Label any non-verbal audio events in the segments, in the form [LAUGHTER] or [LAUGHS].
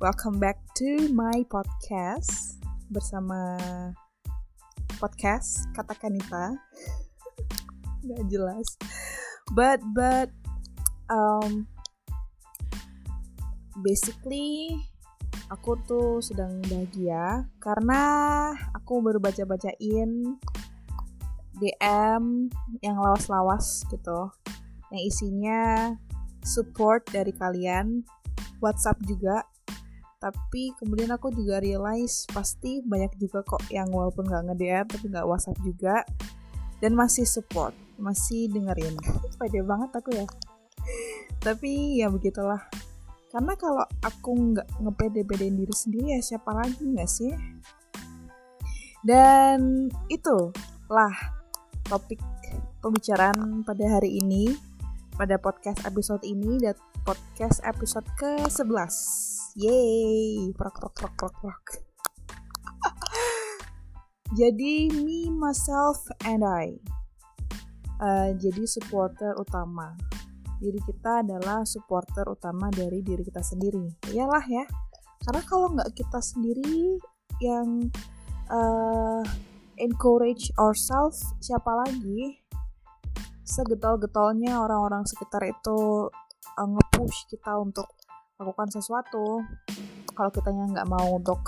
welcome back to my podcast bersama podcast kata Kanita. Gak jelas. But but um basically aku tuh sedang bahagia karena aku baru baca-bacain DM yang lawas-lawas gitu yang isinya support dari kalian WhatsApp juga tapi kemudian aku juga realize pasti banyak juga kok yang walaupun nggak nge-DM tapi nggak WhatsApp juga dan masih support masih dengerin. [LAUGHS] Pede banget aku ya. Tapi ya begitulah. Karena kalau aku nggak ngepede-pedein diri sendiri ya siapa lagi nggak sih? Dan itulah topik pembicaraan pada hari ini pada podcast episode ini dan podcast episode ke-11. Yeay, prok prok prok prok prok. [LAUGHS] jadi me myself and I. Uh, jadi supporter utama. Diri kita adalah supporter utama dari diri kita sendiri. Iyalah ya. Karena kalau nggak kita sendiri yang uh, encourage ourselves, siapa lagi segetol-getolnya orang-orang sekitar itu uh, nge-push kita untuk lakukan sesuatu. Kalau kitanya nggak mau untuk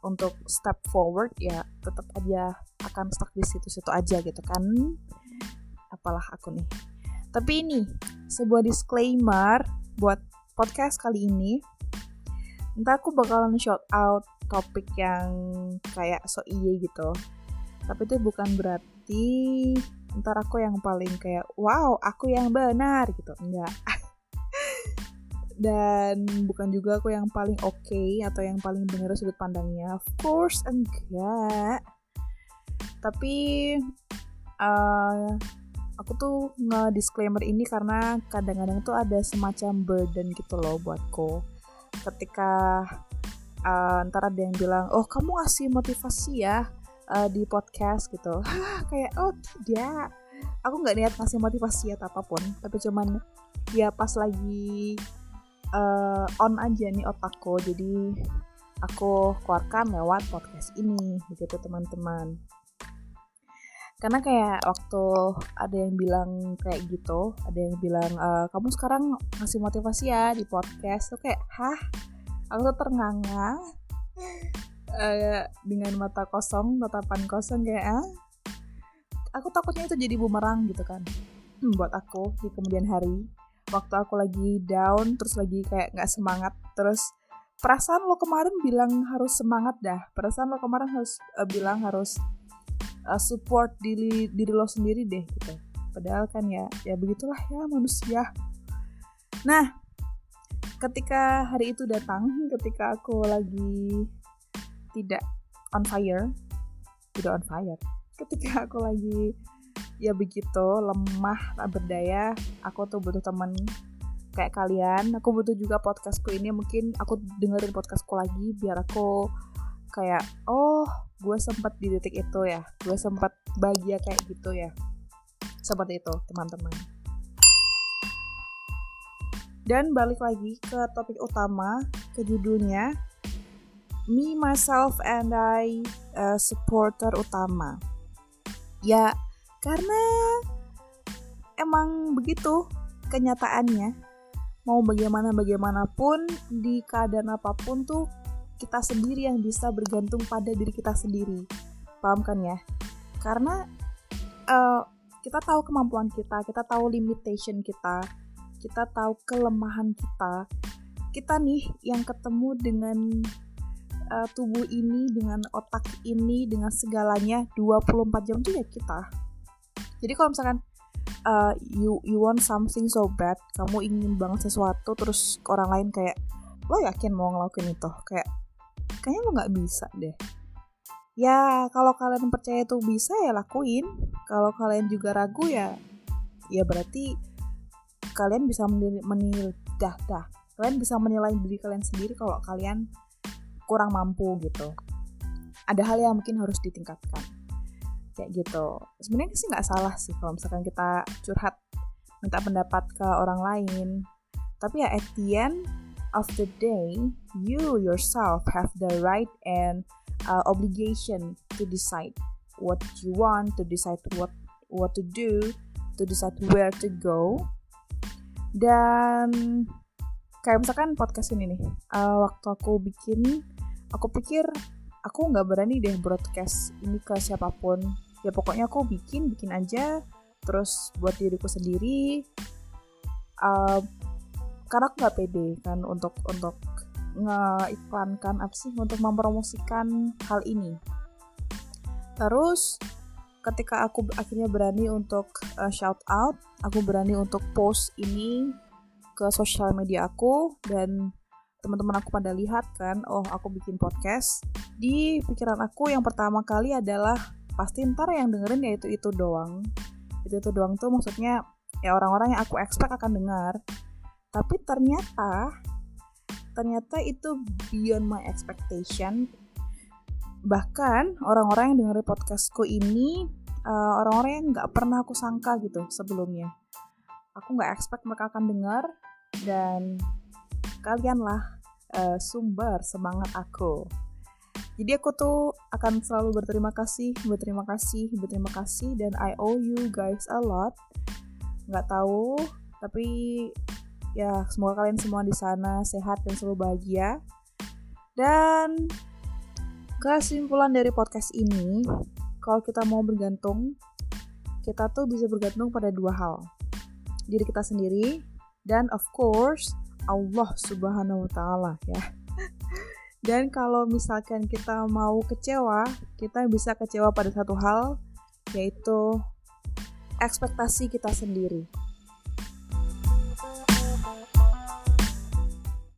untuk step forward ya tetap aja akan stuck di situ-situ aja gitu kan. Apalah aku nih. Tapi ini sebuah disclaimer buat podcast kali ini. Entah aku bakalan shout out topik yang kayak so iye gitu. Tapi itu bukan berarti ntar aku yang paling kayak wow aku yang benar gitu. Enggak [LAUGHS] dan bukan juga aku yang paling oke okay atau yang paling benar sudut pandangnya. Of course enggak. Tapi uh, aku tuh nge-disclaimer ini karena kadang-kadang tuh ada semacam burden gitu loh buatku. Ketika uh, ntar ada yang bilang oh kamu ngasih motivasi ya uh, di podcast gitu. [LAUGHS] Kayak oh tidak. Aku nggak niat ngasih motivasi atau apa pun. Tapi cuman ya pas lagi uh, on aja nih otakku. Jadi aku keluarkan lewat podcast ini begitu teman-teman. Karena kayak waktu ada yang bilang kayak gitu ada yang bilang e, kamu sekarang ngasih motivasi ya di podcast? Tuh kayak hah? Aku tuh ternganga uh, dengan mata kosong tatapan kosong kayak ah aku takutnya itu jadi bumerang gitu kan hmm, buat aku di kemudian hari waktu aku lagi down terus lagi kayak nggak semangat terus perasaan lo kemarin bilang harus semangat dah. Perasaan lo kemarin harus uh, bilang harus uh, support diri diri lo sendiri deh gitu. Padahal kan ya ya begitulah ya manusia. Nah ketika hari itu datang ketika aku lagi tidak on fire tidak on fire. Ketika aku lagi ya begitu lemah tak berdaya. Aku tuh butuh temen kayak kalian. Aku butuh juga podcastku ini. Mungkin aku dengerin podcastku lagi biar aku kayak oh gue sempet di detik itu ya. Gue sempet bahagia kayak gitu ya. Seperti itu teman-teman. Dan balik lagi ke topik utama ke judulnya me myself and I uh, supporter utama. Ya karena emang begitu kenyataannya. Mau bagaimana bagaimanapun di keadaan apa pun tuh kita sendiri yang bisa bergantung pada diri kita sendiri. Paham kan ya? Karena uh, kita tahu kemampuan kita kita tahu limitation kita kita tahu kelemahan kita. Kita nih yang ketemu dengan uh, tubuh ini dengan otak ini dengan segalanya 24 jam juga kita jadi kalau misalkan uh, you you want something so bad kamu ingin banget sesuatu terus orang lain kayak lo yakin mau ngelakuin itu? Kayak kayaknya lo nggak bisa deh. Ya kalau kalian percaya itu bisa ya lakuin. Kalau kalian juga ragu ya ya berarti kalian bisa menilai dah dah. Kalian bisa menilai diri kalian sendiri kalau kalian kurang mampu gitu. Ada hal yang mungkin harus ditingkatkan kayak gitu sebenarnya sih nggak salah sih kalau misalkan kita curhat minta pendapat ke orang lain tapi ya at the end of the day, you yourself have the right and uh, obligation to decide what you want, to decide what what to do, to decide where to go. Dan kayak misalkan podcast ini nih, uh, waktu aku bikin, aku pikir aku nggak berani deh broadcast ini ke siapa pun. Ya pokoknya aku bikin, bikin aja, terus buat diriku sendiri. Uh, karena aku nggak pede kan untuk untuk ngeiklankan apa sih untuk mempromosikan hal ini. Terus ketika aku akhirnya berani untuk uh, shout out, aku berani untuk post ini ke sosial media aku dan teman-teman aku pada lihat kan, oh aku bikin podcast. Di pikiran aku yang pertama kali adalah pasti ntar yang dengerin ya itu itu doang. Itu itu doang tuh maksudnya ya orang-orang yang aku expect akan dengar tapi ternyata ternyata itu beyond my expectation bahkan orang-orang yang dengerin podcastku ini uh, orang-orang yang nggak pernah aku sangka gitu sebelumnya aku nggak expect mereka akan dengar dan kalianlah uh, sumber semangat aku. Jadi aku tuh akan selalu berterima kasih berterima kasih berterima kasih dan I owe you guys a lot. Nggak tahu tapi ya semoga kalian semua di sana sehat dan selalu bahagia. Dan kesimpulan dari podcast ini kalau kita mau bergantung kita tuh bisa bergantung pada dua hal. Diri kita sendiri dan of course Allah subhanahu wa ta'ala ya. Dan kalau misalkan kita mau kecewa kita bisa kecewa pada satu hal yaitu ekspektasi kita sendiri